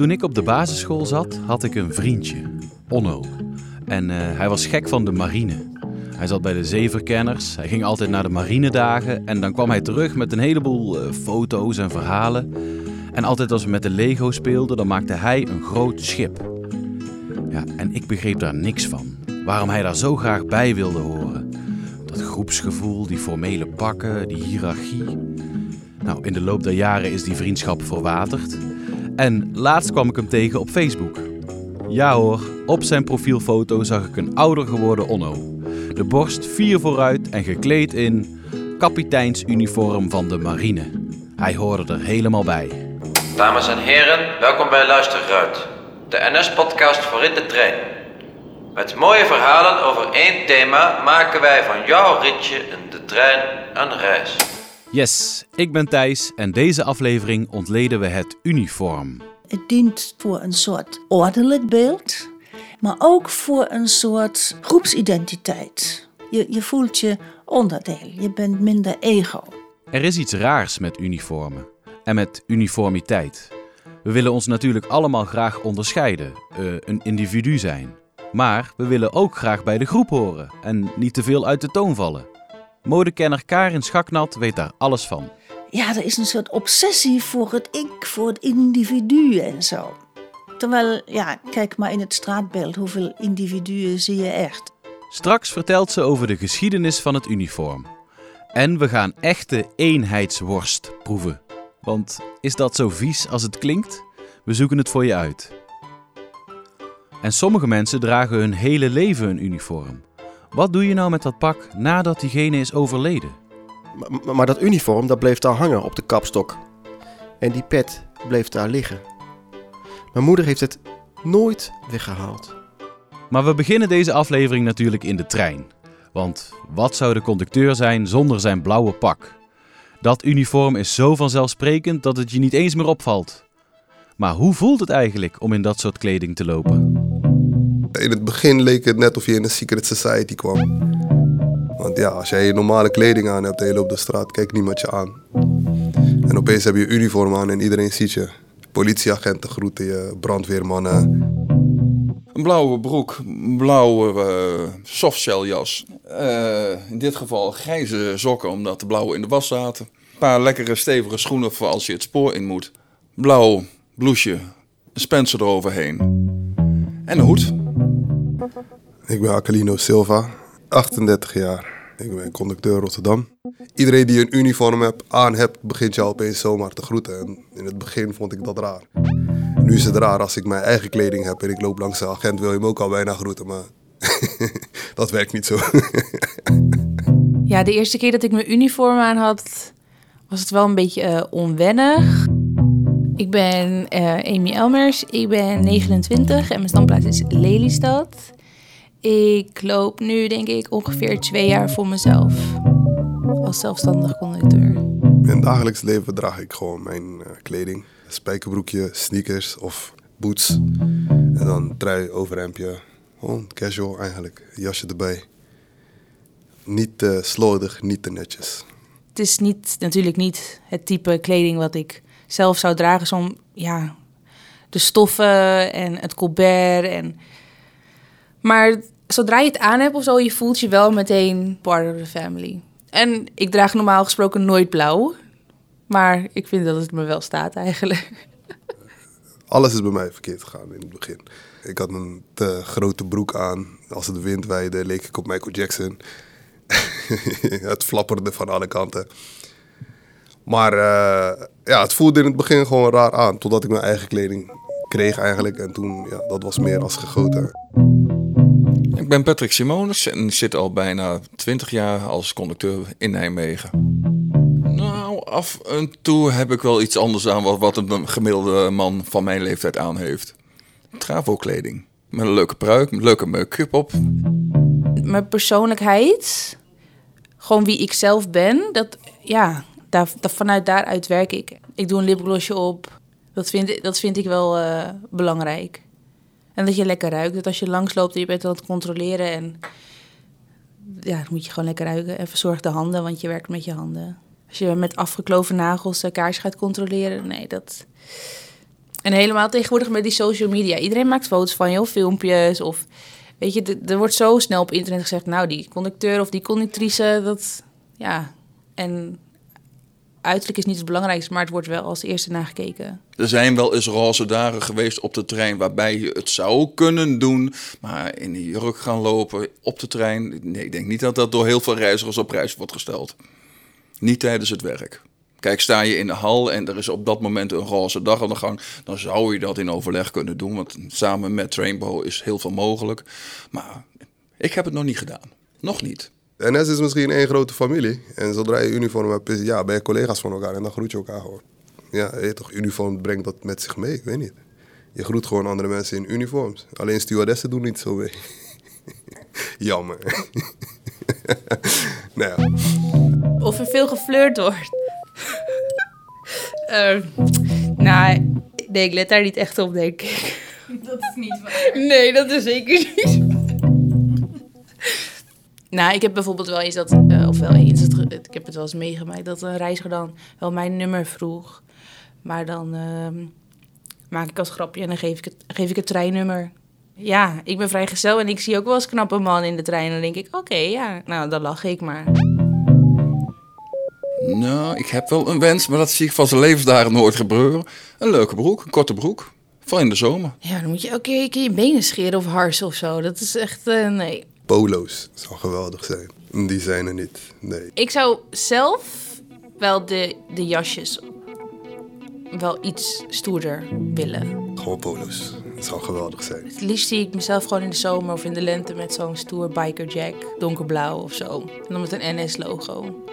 Toen ik op de basisschool zat, had ik een vriendje, Onno. En eh, hij was gek van de marine. Hij zat bij de zeeverkenners, hij ging altijd naar de marinedagen en dan kwam hij terug met een heleboel eh, foto's en verhalen. En altijd als we met de Lego speelden, dan maakte hij een groot schip. Ja, en ik begreep daar niks van. Waarom hij daar zo graag bij wilde horen. Dat groepsgevoel, die formele pakken, die hiërarchie. Nou, in de loop der jaren is die vriendschap verwaterd. En laatst kwam ik hem tegen op Facebook. Ja hoor, op zijn profielfoto zag ik een ouder geworden Onno. De borst vier vooruit en gekleed in kapiteinsuniform van de marine. Hij hoorde er helemaal bij. Dames en heren, welkom bij Luisterruit, de NS-podcast voor in de trein. Met mooie verhalen over één thema maken wij van jouw ritje in de trein een reis. Yes, ik ben Thijs en deze aflevering ontleden we het uniform. Het dient voor een soort ordelijk beeld, maar ook voor een soort groepsidentiteit. Je, je voelt je onderdeel, je bent minder ego. Er is iets raars met uniformen en met uniformiteit. We willen ons natuurlijk allemaal graag onderscheiden, eh, een individu zijn. Maar we willen ook graag bij de groep horen en niet te veel uit de toon vallen. Modekenner Karin Schaknat weet daar alles van. Ja, er is een soort obsessie voor het ik, voor het individu en zo. Terwijl, ja, kijk maar in het straatbeeld, hoeveel individuen zie je echt? Straks vertelt ze over de geschiedenis van het uniform. En we gaan echte eenheidsworst proeven. Want is dat zo vies als het klinkt? We zoeken het voor je uit. En sommige mensen dragen hun hele leven een uniform. Wat doe je nou met dat pak nadat diegene is overleden? Maar, maar dat uniform, dat bleef daar hangen op de kapstok. En die pet bleef daar liggen. Mijn moeder heeft het nooit weggehaald. Maar we beginnen deze aflevering natuurlijk in de trein. Want wat zou de conducteur zijn zonder zijn blauwe pak? Dat uniform is zo vanzelfsprekend dat het je niet eens meer opvalt. Maar hoe voelt het eigenlijk om in dat soort kleding te lopen? In het begin leek het net of je in een secret society kwam. Want ja, als jij je normale kleding aan hebt en je loopt de straat, kijkt niemand je aan. En opeens heb je uniform aan en iedereen ziet je. Politieagenten groeten je, brandweermannen. Een blauwe broek, een blauwe uh, softshelljas. Uh, in dit geval grijze sokken, omdat de blauwe in de was zaten. Een paar lekkere stevige schoenen voor als je het spoor in moet. Blauw blouseje, een spencer eroverheen. En een hoed. Ik ben Aquilino Silva, 38 jaar. Ik ben conducteur Rotterdam. Iedereen die een uniform hebt, aan hebt, begint je opeens zomaar te groeten. En in het begin vond ik dat raar. Nu is het raar als ik mijn eigen kleding heb en ik loop langs de agent, wil je hem ook al bijna groeten, maar dat werkt niet zo. ja, de eerste keer dat ik mijn uniform aan had, was het wel een beetje uh, onwennig. Ik ben uh, Amy Elmers, ik ben 29 en mijn standplaats is Lelystad. Ik loop nu denk ik ongeveer twee jaar voor mezelf als zelfstandig conducteur. In het dagelijks leven draag ik gewoon mijn uh, kleding. Spijkerbroekje, sneakers of boots. En dan trui, overhemdje. Gewoon casual eigenlijk. Jasje erbij. Niet te slordig, niet te netjes. Het is niet, natuurlijk niet het type kleding wat ik zelf zou dragen. Zo'n, ja, de stoffen en het colbert en... Maar zodra je het aan hebt of zo, je voelt je wel meteen part of the family. En ik draag normaal gesproken nooit blauw. Maar ik vind dat het me wel staat eigenlijk. Alles is bij mij verkeerd gegaan in het begin. Ik had een te grote broek aan. Als het wind weide, leek ik op Michael Jackson. het flapperde van alle kanten. Maar uh, ja, het voelde in het begin gewoon raar aan. Totdat ik mijn eigen kleding kreeg eigenlijk. En toen, ja, dat was meer als gegoten. Ik ben Patrick Simonis en zit al bijna 20 jaar als conducteur in Nijmegen. Nou, af en toe heb ik wel iets anders aan wat, wat een gemiddelde man van mijn leeftijd aan heeft. Travo-kleding. Met een leuke pruik, met leuke make-up op. Mijn persoonlijkheid, gewoon wie ik zelf ben, dat, ja, daar, vanuit daaruit werk ik. Ik doe een lipglossje op. Dat vind, dat vind ik wel uh, belangrijk. En dat je lekker ruikt. Dat als je langsloopt en je bent aan het controleren en ja, dan moet je gewoon lekker ruiken. En verzorg de handen, want je werkt met je handen. Als je met afgekloven nagels kaars gaat controleren, nee, dat, En helemaal tegenwoordig met die social media. Iedereen maakt foto's van je of filmpjes. Of weet je, er wordt zo snel op internet gezegd... nou, die conducteur of die conductrice, dat... Ja, en uiterlijk is niet het belangrijkste... maar het wordt wel als eerste nagekeken. Er zijn wel eens roze dagen geweest op de trein waarbij je het zou kunnen doen. Maar in die jurk gaan lopen op de trein. Nee, ik denk niet dat dat door heel veel reizigers op prijs wordt gesteld. Niet tijdens het werk. Kijk, sta je in de hal en er is op dat moment een roze dag aan de gang, dan zou je dat in overleg kunnen doen. Want samen met Trainbow is heel veel mogelijk. Maar ik heb het nog niet gedaan. Nog niet. De NS is misschien één grote familie. En zodra je uniform hebt, is- ja, ben je collega's van elkaar en dan groet je elkaar gewoon. Ja, je toch, uniform brengt dat met zich mee, ik weet niet. Je groet gewoon andere mensen in uniforms. Alleen stewardessen doen niet zo mee. Jammer. nou ja. Of er veel geflirt wordt. Eh, nou, nee, ik let daar niet echt op, denk ik. Dat is niet waar. Nee, dat is zeker niet. Nou, ik heb bijvoorbeeld wel eens dat, eh, of wel eens, het, ik heb het wel eens meegemaakt, dat een reiziger dan wel mijn nummer vroeg. Maar dan ehm, maak ik als grapje en dan geef ik het, geef ik het treinnummer. Ja, ik ben vrijgezel en ik zie ook wel eens knappe man in de trein. En dan denk ik, oké, ja, nou, dan lach ik maar. Nou, ik heb wel een wens, maar dat zie ik van zijn levensdagen nooit gebeuren. Een leuke broek, een korte broek. Vooral in de zomer. Ja, dan moet je elke keer, je benen scheren of harsen of zo. Dat is echt, eh, nee. Polo's zou geweldig zijn. Die zijn er niet, nee. Ik zou zelf wel de, de jasjes wel iets stoerder willen. Gewoon polo's. Dat zou geweldig zijn. Het liefst zie ik mezelf gewoon in de zomer of in de lente met zo'n stoer biker jack, donkerblauw of zo. En dan met een NS-logo.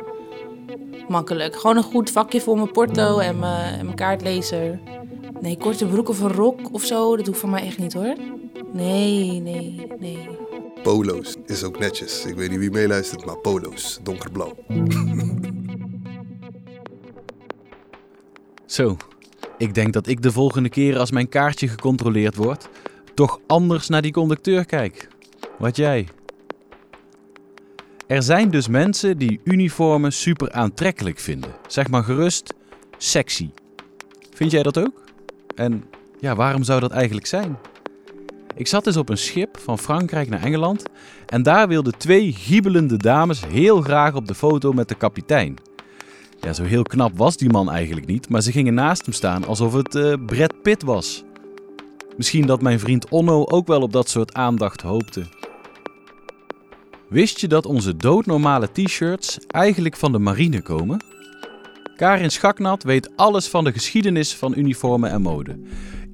Makkelijk. Gewoon een goed vakje voor mijn porto en mijn, en mijn kaartlezer. Nee, korte broek of een rok of zo, dat hoeft voor mij echt niet hoor. Nee, nee, nee. Polo's is ook netjes. Ik weet niet wie meeluistert, maar polo's. Donkerblauw. Zo, ik denk dat ik de volgende keer als mijn kaartje gecontroleerd wordt, toch anders naar die conducteur kijk. Wat jij? Er zijn dus mensen die uniformen super aantrekkelijk vinden. Zeg maar gerust sexy. Vind jij dat ook? En ja, waarom zou dat eigenlijk zijn? Ik zat dus op een schip van Frankrijk naar Engeland en daar wilden twee giebelende dames heel graag op de foto met de kapitein. Ja, zo heel knap was die man eigenlijk niet, maar ze gingen naast hem staan alsof het eh Brad Pitt was. Misschien dat mijn vriend Onno ook wel op dat soort aandacht hoopte. Wist je dat onze doodnormale t-shirts eigenlijk van de marine komen? Karin Schaknat weet alles van de geschiedenis van uniformen en mode.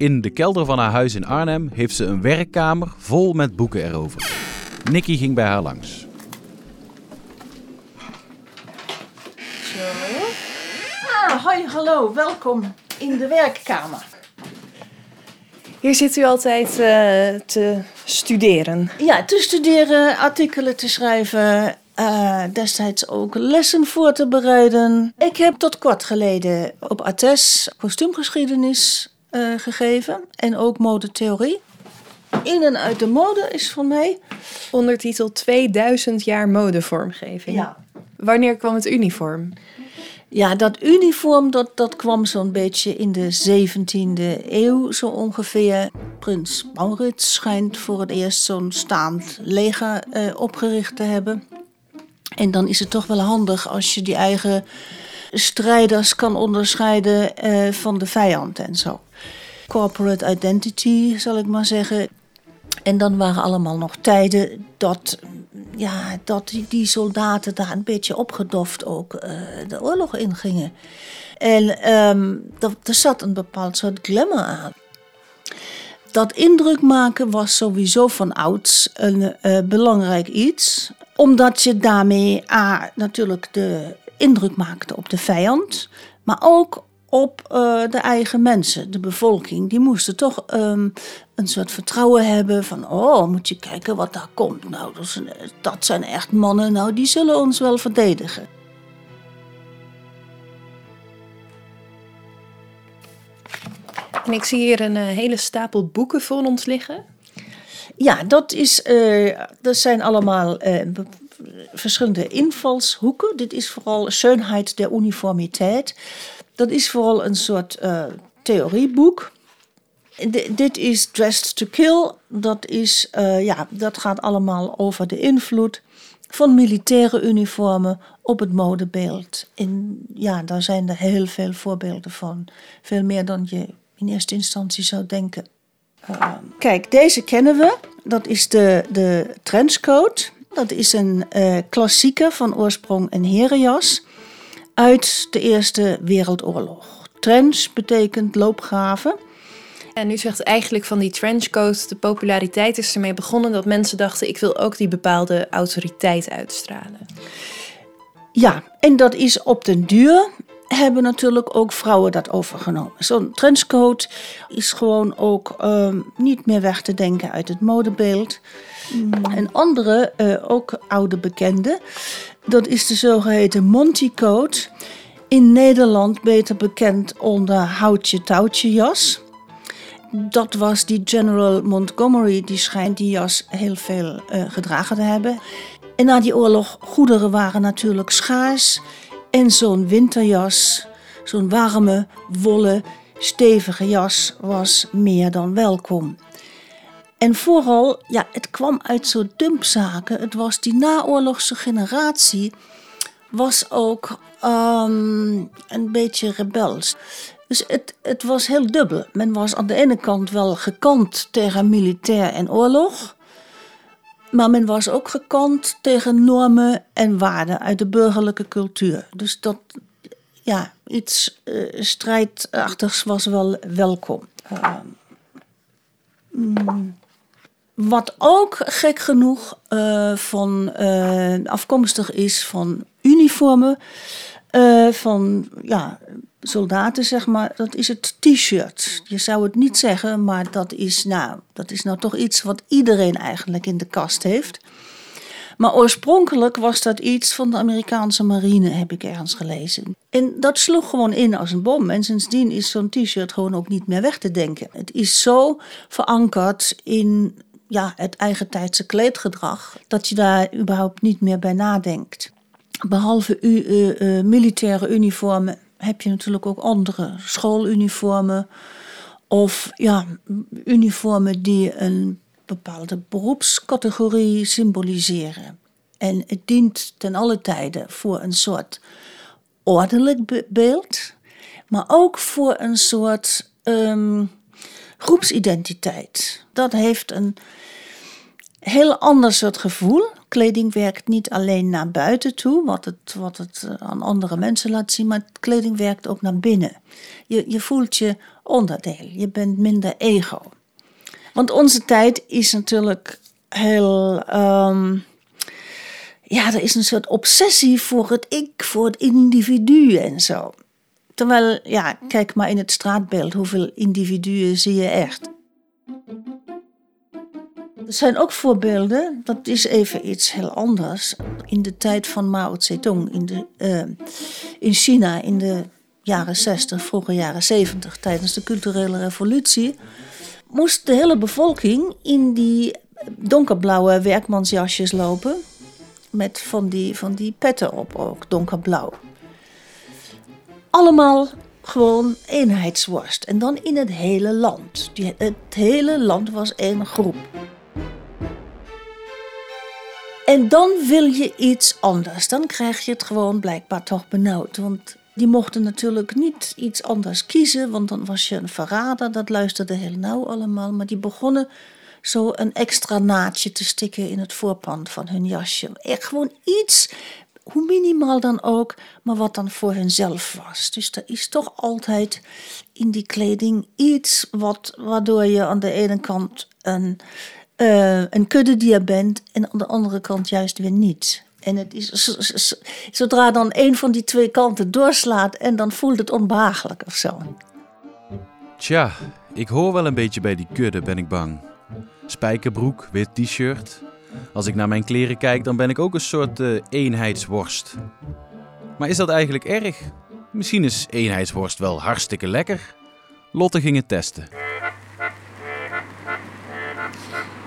In de kelder van haar huis in Arnhem heeft ze een werkkamer vol met boeken erover. Nicky ging bij haar langs. Ah, hoi, hallo, welkom in de werkkamer. Hier zit u altijd eh, te studeren. Ja, te studeren, artikelen te schrijven, eh, destijds ook lessen voor te bereiden. Ik heb tot kort geleden op ATES kostuumgeschiedenis eh, gegeven en ook modetheorie. In en uit de mode is voor mij. Ondertitel 2000 jaar modevormgeving. Ja, Wanneer kwam het uniform? Ja, dat uniform dat, dat kwam zo'n beetje in de 17e eeuw zo ongeveer. Prins Maurits schijnt voor het eerst zo'n staand leger eh, opgericht te hebben. En dan is het toch wel handig als je die eigen strijders kan onderscheiden eh, van de vijand en zo. Corporate identity, zal ik maar zeggen. En dan waren allemaal nog tijden dat, ja, dat die, soldaten daar een beetje opgedoft ook eh, de oorlog ingingen. En ehm, dat, er zat een bepaald soort glamour aan. Dat indruk maken was sowieso van ouds een eh, belangrijk iets. Omdat je daarmee A, natuurlijk de indruk maakte op de vijand. Maar ook op eh, de eigen mensen, de bevolking. Die moesten toch ehm, een soort vertrouwen hebben van... oh, moet je kijken wat daar komt. Nou, dat zijn, dat zijn echt mannen, nou, die zullen ons wel verdedigen. En ik zie hier een eh, hele stapel boeken voor ons liggen. Ja, dat, is, eh, dat zijn allemaal eh, verschillende invalshoeken. Dit is vooral Schönheit der Uniformiteit. Dat is vooral een soort eh, theorieboek. Dit is Dressed to Kill. Dat, is, eh, ja, dat gaat allemaal over de invloed van militaire uniformen op het modebeeld. En ja, daar zijn er heel veel voorbeelden van. Veel meer dan je in eerste instantie zou denken. Uh, kijk, deze kennen we. Dat is de, de trenchcoat. Dat is een uh, klassieker van oorsprong een herenjas uit de Eerste Wereldoorlog. Trench betekent loopgraven. En u zegt eigenlijk van die trenchcoat, de populariteit is ermee begonnen dat mensen dachten: ik wil ook die bepaalde autoriteit uitstralen. Ja, en dat is op den duur hebben natuurlijk ook vrouwen dat overgenomen. Zo'n trenchcoat is gewoon ook uh, niet meer weg te denken uit het modebeeld. Mm. En andere, uh, ook oude bekende, dat is de zogeheten Monty coat. In Nederland beter bekend onder houtje touwtje jas. Dat was die General Montgomery, die schijnt die jas heel veel uh, gedragen te hebben. En na die oorlog, goederen waren natuurlijk schaars. En zo'n winterjas, zo'n warme, wollen, stevige jas was meer dan welkom. En vooral, ja, het kwam uit zo'n dumpzaken. Het was die naoorlogse generatie, was ook um, een beetje rebels. Dus het, het was heel dubbel. Men was aan de ene kant wel gekant tegen militair en oorlog. Maar men was ook gekant tegen normen en waarden uit de burgerlijke cultuur. Dus dat, ja, iets uh, strijdachtigs was wel welkom. Uh, wat ook gek genoeg uh, van, afkomstig is van uniformen van ja, soldaten, zeg maar, dat is het t-shirt. Je zou het niet zeggen, maar dat is, nou, dat is nou toch iets wat iedereen eigenlijk in de kast heeft. Maar oorspronkelijk was dat iets van de Amerikaanse marine, heb ik ergens gelezen. En dat sloeg gewoon in als een bom. En sindsdien is zo'n t-shirt gewoon ook niet meer weg te denken. Het is zo verankerd in ja, het eigentijdse kleedgedrag dat je daar überhaupt niet meer bij nadenkt. Behalve uh, uh, militaire uniformen heb je natuurlijk ook andere schooluniformen of ja, uniformen die een bepaalde beroepscategorie symboliseren. En het dient ten alle tijde voor een soort ordelijk be beeld, maar ook voor een soort um, groepsidentiteit. Dat heeft een heel ander soort gevoel. Kleding werkt niet alleen naar buiten toe, wat het, wat het eh, aan andere mensen laat zien, maar kleding werkt ook naar binnen. Je, je voelt je onderdeel, je bent minder ego. Want onze tijd is natuurlijk heel. Um, ja, er is een soort obsessie voor het ik, voor het individu en zo. Terwijl, ja, kijk maar in het straatbeeld, hoeveel individuen zie je echt? Er zijn ook voorbeelden, dat is even iets heel anders. In de tijd van Mao Zedong in, de, uh, in China in de jaren 60, vroege jaren 70, tijdens de culturele revolutie, moest de hele bevolking in die donkerblauwe werkmansjasjes lopen. Met van die, van die petten op ook, donkerblauw. Allemaal gewoon eenheidsworst. En dan in het hele land. Het hele land was één groep. En dan wil je iets anders. Dan krijg je het gewoon blijkbaar toch benauwd. Want die mochten natuurlijk niet iets anders kiezen, want dan was je een verrader. Dat luisterde heel nauw allemaal. Maar die begonnen zo een extra naadje te stikken in het voorpand van hun jasje. Echt gewoon iets, hoe minimaal dan ook, maar wat dan voor hunzelf was. Dus er is toch altijd in die kleding iets wat, waardoor je aan de ene kant een uh, een kuddedier bent en aan de andere kant juist weer niet. En het is, zodra dan een van die twee kanten doorslaat en dan voelt het onbehagelijk of zo. Tja, ik hoor wel een beetje bij die kudde, ben ik bang. Spijkerbroek, wit t-shirt. Als ik naar mijn kleren kijk, dan ben ik ook een soort uh, eenheidsworst. Maar is dat eigenlijk erg? Misschien is eenheidsworst wel hartstikke lekker. Lotte ging het testen.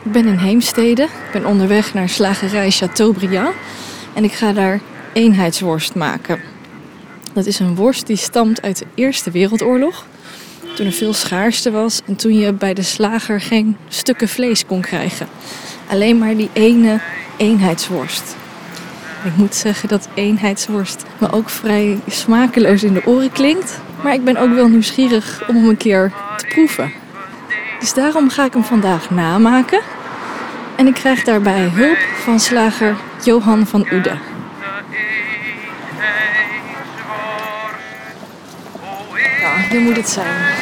Ik ben in Heemstede. Ik ben onderweg naar slagerij Chateaubriand. En ik ga daar eenheidsworst maken. Dat is een worst die stamt uit de Eerste Wereldoorlog. Toen er veel schaarste was en toen je bij de slager geen stukken vlees kon krijgen. Alleen maar die ene eenheidsworst. Ik moet zeggen dat eenheidsworst me ook vrij smakeloos in de oren klinkt. Maar ik ben ook wel nieuwsgierig om hem een keer te proeven. Dus daarom ga ik hem vandaag namaken. En ik krijg daarbij hulp van slager Johan van Oede. Ja, hier moet het zijn.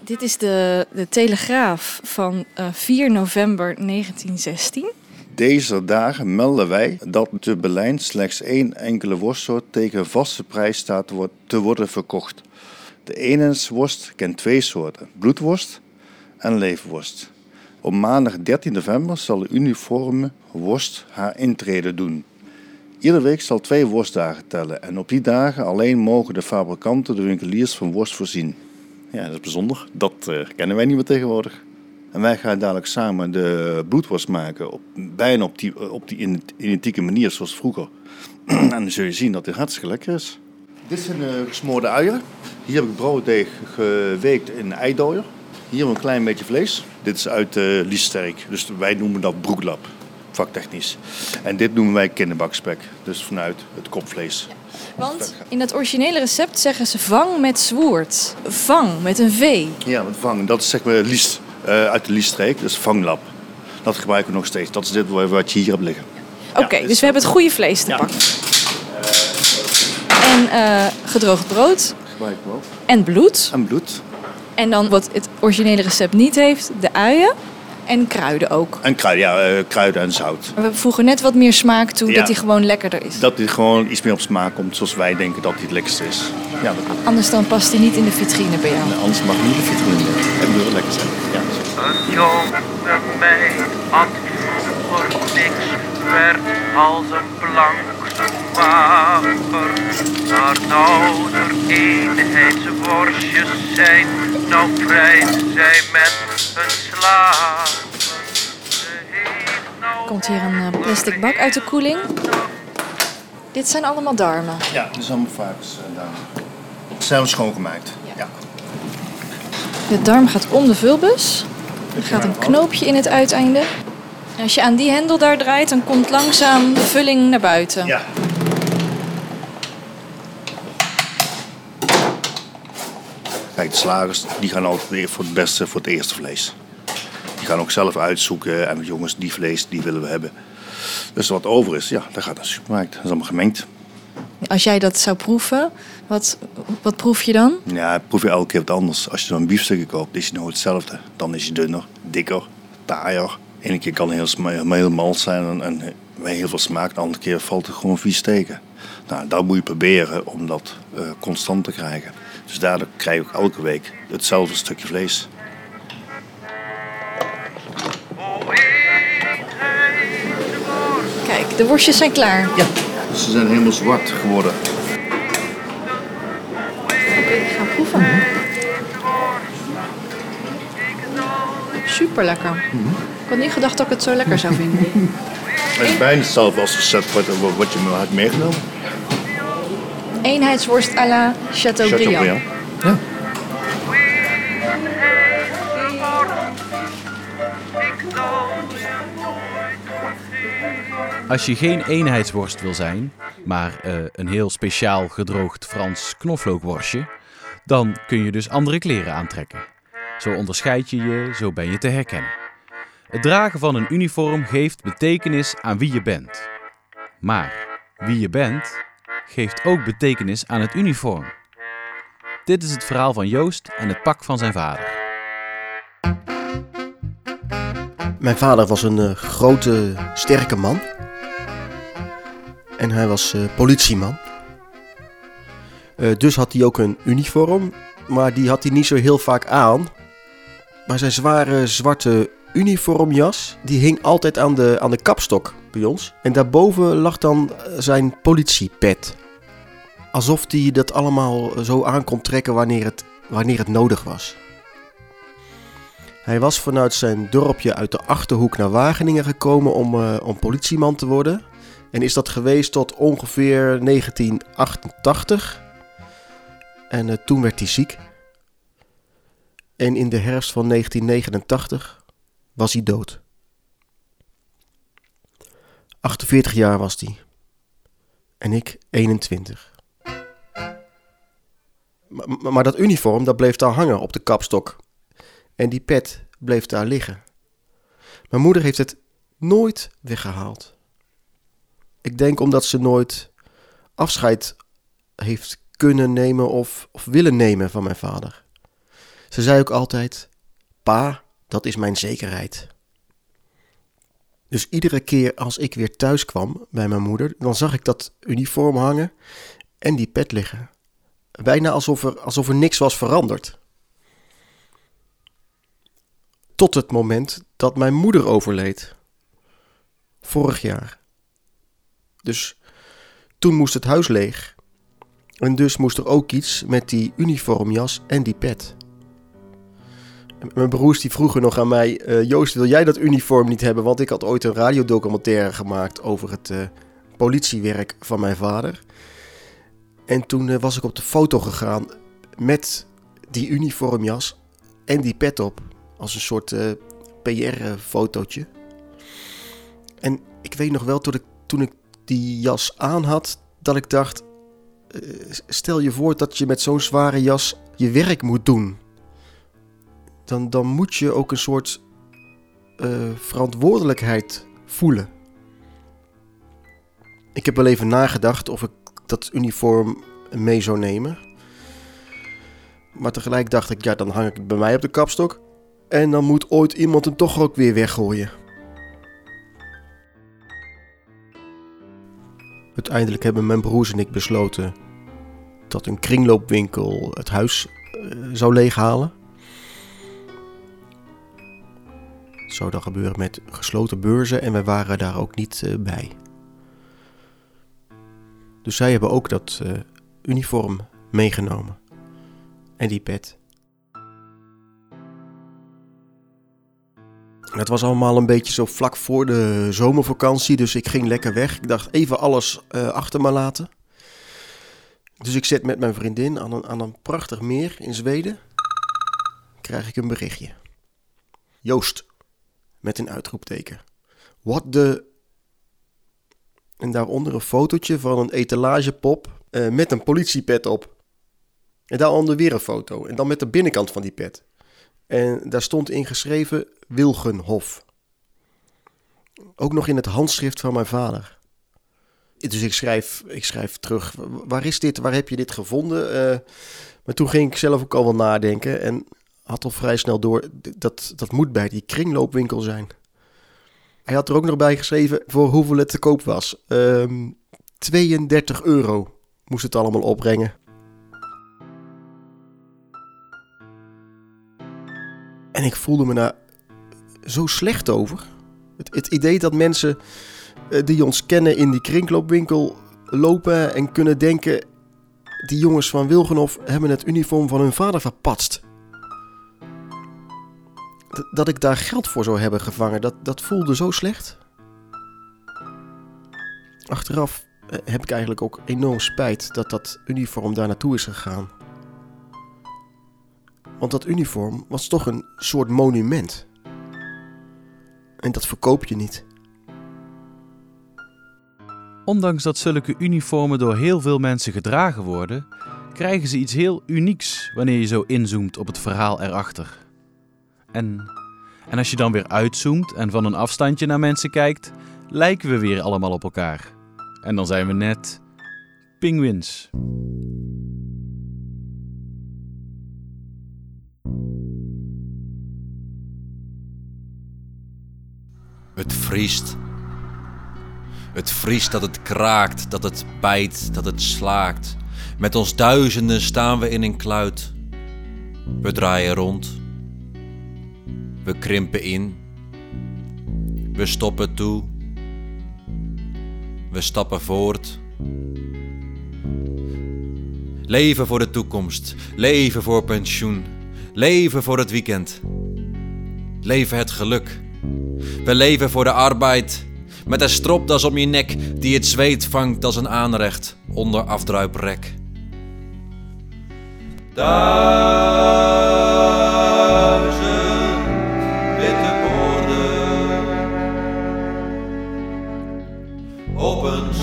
Dit is de, de Telegraaf van eh, 4 november 1916. Deze dagen melden wij dat te Berlijn slechts één enkele worstsoort tegen vaste prijs staat te wo- te worden verkocht. De eenheidsworst kent twee soorten, bloedworst en leefworst. Op maandag 13 november zal de uniforme worst haar intrede doen. Iedere week zal twee worstdagen tellen en op die dagen alleen mogen de fabrikanten de winkeliers van worst voorzien. Ja, dat is bijzonder. Dat eh, kennen wij niet meer tegenwoordig. En wij gaan dadelijk samen de bloedworst maken, op, bijna op die, op die in- identieke manier zoals vroeger. en dan zul je zien dat dit hartstikke lekker is. Dit zijn eh, gesmoorde uieren. Hier heb ik brooddeeg geweekt in eidooier. Hier een klein beetje vlees. Dit is uit uh, Liessterk, dus wij noemen dat broeklap, vaktechnisch. En dit noemen wij kinderbakspek, dus vanuit het kopvlees. Want in het originele recept zeggen ze vang met zwoerd. Vang met een V. Ja, met vangen. Dat is zeg maar liest, uit de Lieststreek, dus vanglap. Dat gebruiken we nog steeds. Dat is dit wa- wat je hier hebt liggen. Oké, dus we hebben het goede vlees te Ja. pakken. En eh, gedroogd brood. Ook. En bloed. En bloed. En dan wat het originele recept niet heeft, de uien. En kruiden ook. En kruiden, ja, eh, kruiden en zout. We voegen net wat meer smaak toe, Ja. dat die gewoon lekkerder is. Dat dit gewoon iets meer op smaak komt zoals wij denken dat hij het lekkerste is. Ja, dat klopt. Anders dan past hij niet in de vitrine bij jou. Nee, anders mag niet de vitrine. Het moet wel lekker zijn. Ja. Een jonge meid had vroeger niks, werd als een plank zo waver. Maar eenheidsworstjes zijn, nou vrijt zij met een nou Komt hier een eh, plastic bak uit de koeling. Dit zijn allemaal darmen. Ja, dit allemaal eh, daar. Ze zijn wel schoongemaakt. Ja. De darm gaat om de vulbus. Er gaat een knoopje in het uiteinde. En als je aan die hendel daar draait, dan komt langzaam de vulling naar buiten. Ja. Kijk, de slagers die gaan altijd weer voor het beste voor het eerste vlees. Die gaan ook zelf uitzoeken en jongens, die vlees die willen we hebben. Dus wat over is, ja, dat gaat naar de supermarkt. Dat is allemaal gemengd. Als jij dat zou proeven, wat, wat proef je dan? Ja, proef je elke keer wat anders. Als je zo'n biefstukje koopt, is hij nooit hetzelfde. Dan is hij dunner, dikker, taaier. Eén keer kan heel, heel mals zijn en, en heel veel smaak. De andere keer valt het gewoon vies tegen. Nou, dat moet je proberen om dat eh, constant te krijgen. Dus daardoor krijg ook elke week hetzelfde stukje vlees. Kijk, de worstjes zijn klaar. Ja, ze zijn helemaal zwart geworden. Oké, ik ga proeven. Super lekker. Ik had niet gedacht dat ik het zo lekker zou vinden. Het is bijna hetzelfde als recept wat, wat je me had meegenomen. Eenheidsworst à la Chateaubriand. Chateaubriand. Als je geen eenheidsworst wil zijn, maar eh, een heel speciaal gedroogd Frans knoflookworstje, dan kun je dus andere kleren aantrekken. Zo onderscheid je je, zo ben je te herkennen. Het dragen van een uniform geeft betekenis aan wie je bent. Maar wie je bent, geeft ook betekenis aan het uniform. Dit is het verhaal van Joost en het pak van zijn vader. Mijn vader was een eh, grote, sterke man. En hij was eh, politieman. Eh, dus had hij ook een uniform, maar die had hij niet zo heel vaak aan. Maar zijn zware zwarte uniformjas, die hing altijd aan de, aan de kapstok bij ons. En daarboven lag dan eh, zijn politiepet. Alsof hij dat allemaal zo aan kon trekken wanneer het, wanneer het nodig was. Hij was vanuit zijn dorpje uit de Achterhoek naar Wageningen gekomen om, eh, om politieman te worden. En is dat geweest tot ongeveer 1988. En eh, toen werd hij ziek. En in de herfst van 1989 was hij dood. 48 jaar was hij. En ik 21. Maar, dat uniform, dat bleef daar hangen op de kapstok. En die pet bleef daar liggen. Mijn moeder heeft het nooit weggehaald. Ik denk omdat ze nooit afscheid heeft kunnen nemen of willen nemen van mijn vader. Ze zei ook altijd: Pa, dat is mijn zekerheid. Dus iedere keer als ik weer thuis kwam bij mijn moeder, dan zag ik dat uniform hangen en die pet liggen. Bijna alsof er, alsof er niks was veranderd. Tot het moment dat mijn moeder overleed. Vorig jaar. Dus toen moest het huis leeg. En dus moest er ook iets met die uniformjas en die pet. Mijn broers die vroegen nog aan mij: eh, Joost, wil jij dat uniform niet hebben? Want ik had ooit een radiodocumentaire gemaakt over het eh, politiewerk van mijn vader. En toen eh, was ik op de foto gegaan met die uniformjas en die pet op. Als een soort PR-fotootje. En ik weet nog wel, toen ik, toen ik die jas aan had, dat ik dacht... stel je voor dat je met zo'n zware jas je werk moet doen. Dan, dan moet je ook een soort eh, verantwoordelijkheid voelen. Ik heb wel even nagedacht of ik dat uniform mee zou nemen. Maar tegelijk dacht ik, ja, dan hang ik het bij mij op de kapstok. En dan moet ooit iemand hem toch ook weer weggooien. Uiteindelijk hebben mijn broers en ik besloten dat een kringloopwinkel het huis eh, zou leeghalen. Zou dan gebeuren met gesloten beurzen en wij waren daar ook niet eh, bij. Dus zij hebben ook dat eh, uniform meegenomen. En die pet. Het was allemaal een beetje zo vlak voor de zomervakantie, dus ik ging lekker weg. Ik dacht even alles eh, achter me laten. Dus ik zit met mijn vriendin aan een, aan een prachtig meer in Zweden. Krijg ik een berichtje. Joost, met een uitroepteken. What the... En daaronder een fotootje van een etalagepop eh, met een politiepet op. En daaronder weer een foto. En dan met de binnenkant van die pet. En daar stond ingeschreven Wilgenhof. Ook nog in het handschrift van mijn vader. Dus ik schrijf, ik schrijf terug, waar is dit? Waar heb je dit gevonden? Eh, maar toen ging ik zelf ook al wel nadenken en had al vrij snel door, dat, dat moet bij die kringloopwinkel zijn. Hij had er ook nog bij geschreven voor hoeveel het te koop was. Ehm 32 euro moest het allemaal opbrengen. En ik voelde me daar zo slecht over. Het, het idee dat mensen eh, die ons kennen in die kringloopwinkel lopen en kunnen denken... die jongens van Wilgenhof hebben het uniform van hun vader verpatst. Dat, ik daar geld voor zou hebben gevangen, dat, dat voelde zo slecht. Achteraf eh, heb ik eigenlijk ook enorm spijt dat dat uniform daar naartoe is gegaan. Want dat uniform was toch een soort monument. En dat verkoop je niet. Ondanks dat zulke uniformen door heel veel mensen gedragen worden, krijgen ze iets heel unieks wanneer je zo inzoomt op het verhaal erachter. En, en als je dan weer uitzoomt en van een afstandje naar mensen kijkt, lijken we weer allemaal op elkaar. En dan zijn we net pinguïns. Het vriest. Het vriest dat het kraakt, dat het bijt, dat het slaakt. Met ons duizenden staan we in een kluit. We draaien rond. We krimpen in. We stoppen toe. We stappen voort. Leven voor de toekomst. Leven voor pensioen. Leven voor het weekend. Leven het geluk. We leven voor de arbeid, Met een stropdas om je nek die het zweet vangt als een aanrecht onder afdruiprek. Op een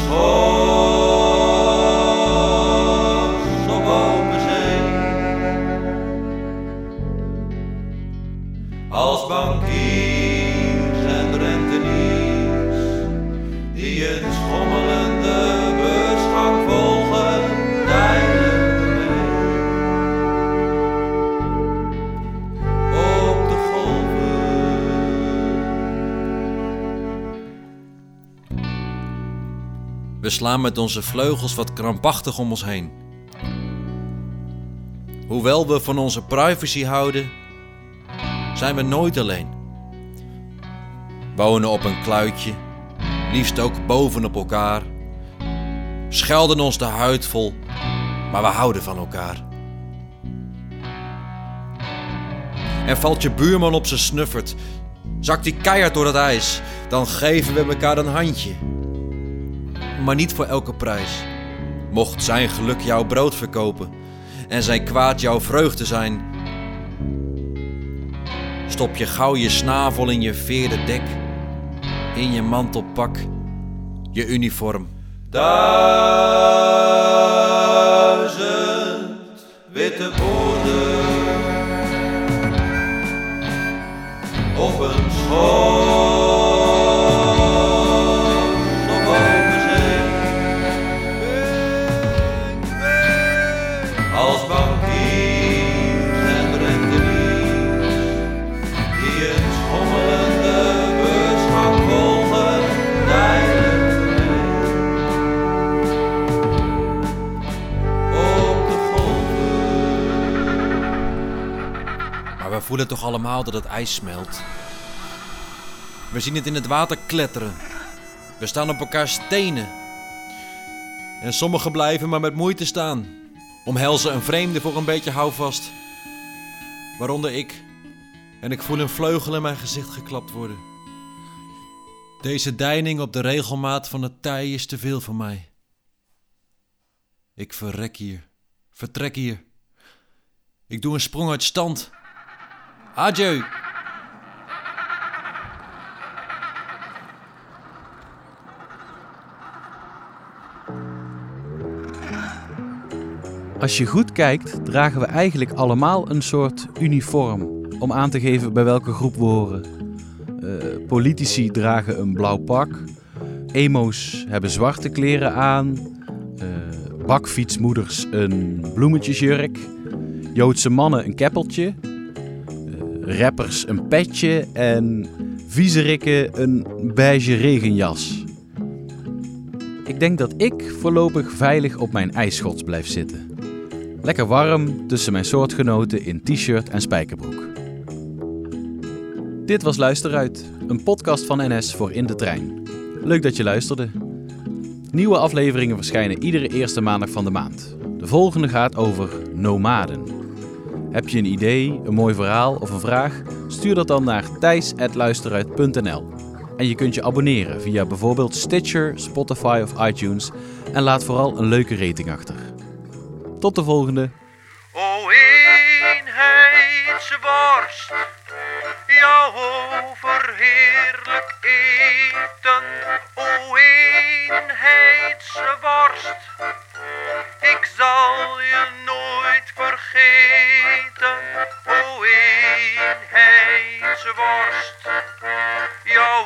slaan met onze vleugels wat krampachtig om ons heen. Hoewel we van onze privacy houden, zijn we nooit alleen. Wonen op een kluitje, liefst ook bovenop elkaar. Schelden ons de huid vol, maar we houden van elkaar. En valt je buurman op zijn snuffert, zakt hij keihard door het ijs, dan geven we elkaar een handje. Maar niet voor elke prijs. Mocht zijn geluk jouw brood verkopen en zijn kwaad jouw vreugde zijn, Stop je gauw je snavel in je veerde dek, in je mantelpak, je uniform. Duizend witte borden op een schors voelen toch allemaal dat het ijs smelt. We zien het in het water kletteren. We staan op elkaar stenen. En sommigen blijven maar met moeite staan. Omhelzen een vreemde voor een beetje houvast. Waaronder ik. En ik voel een vleugel in mijn gezicht geklapt worden. Deze deining op de regelmaat van het tij is te veel voor mij. Ik verrek hier. Vertrek hier. Ik doe een sprong uit stand. Adieu. Als je goed kijkt, dragen we eigenlijk allemaal een soort uniform om aan te geven bij welke groep we horen. Eh, politici dragen een blauw pak, emo's hebben zwarte kleren aan, eh, bakfietsmoeders een bloemetjesjurk, Joodse mannen een keppeltje, rappers een petje en viezerikken een beige regenjas. Ik denk dat ik voorlopig veilig op mijn ijsschots blijf zitten. Lekker warm tussen mijn soortgenoten in t-shirt en spijkerbroek. Dit was Luisteruit, een podcast van NS voor In de Trein. Leuk dat je luisterde. Nieuwe afleveringen verschijnen iedere eerste maandag van de maand. De volgende gaat over nomaden. Heb je een idee, een mooi verhaal of een vraag? Stuur dat dan naar thijs.luisteruit.nl. En je kunt je abonneren via bijvoorbeeld Stitcher, Spotify of iTunes en laat vooral een leuke rating achter. Tot de volgende. O eenheidsworst, jou overheerlijk eten. O eenheidsworst, ik zal je worst, jouw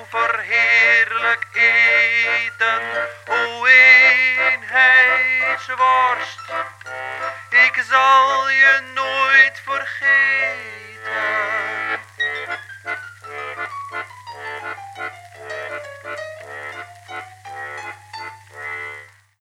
overheerlijk eten, o eenheidsworst. Ik zal je nooit vergeten.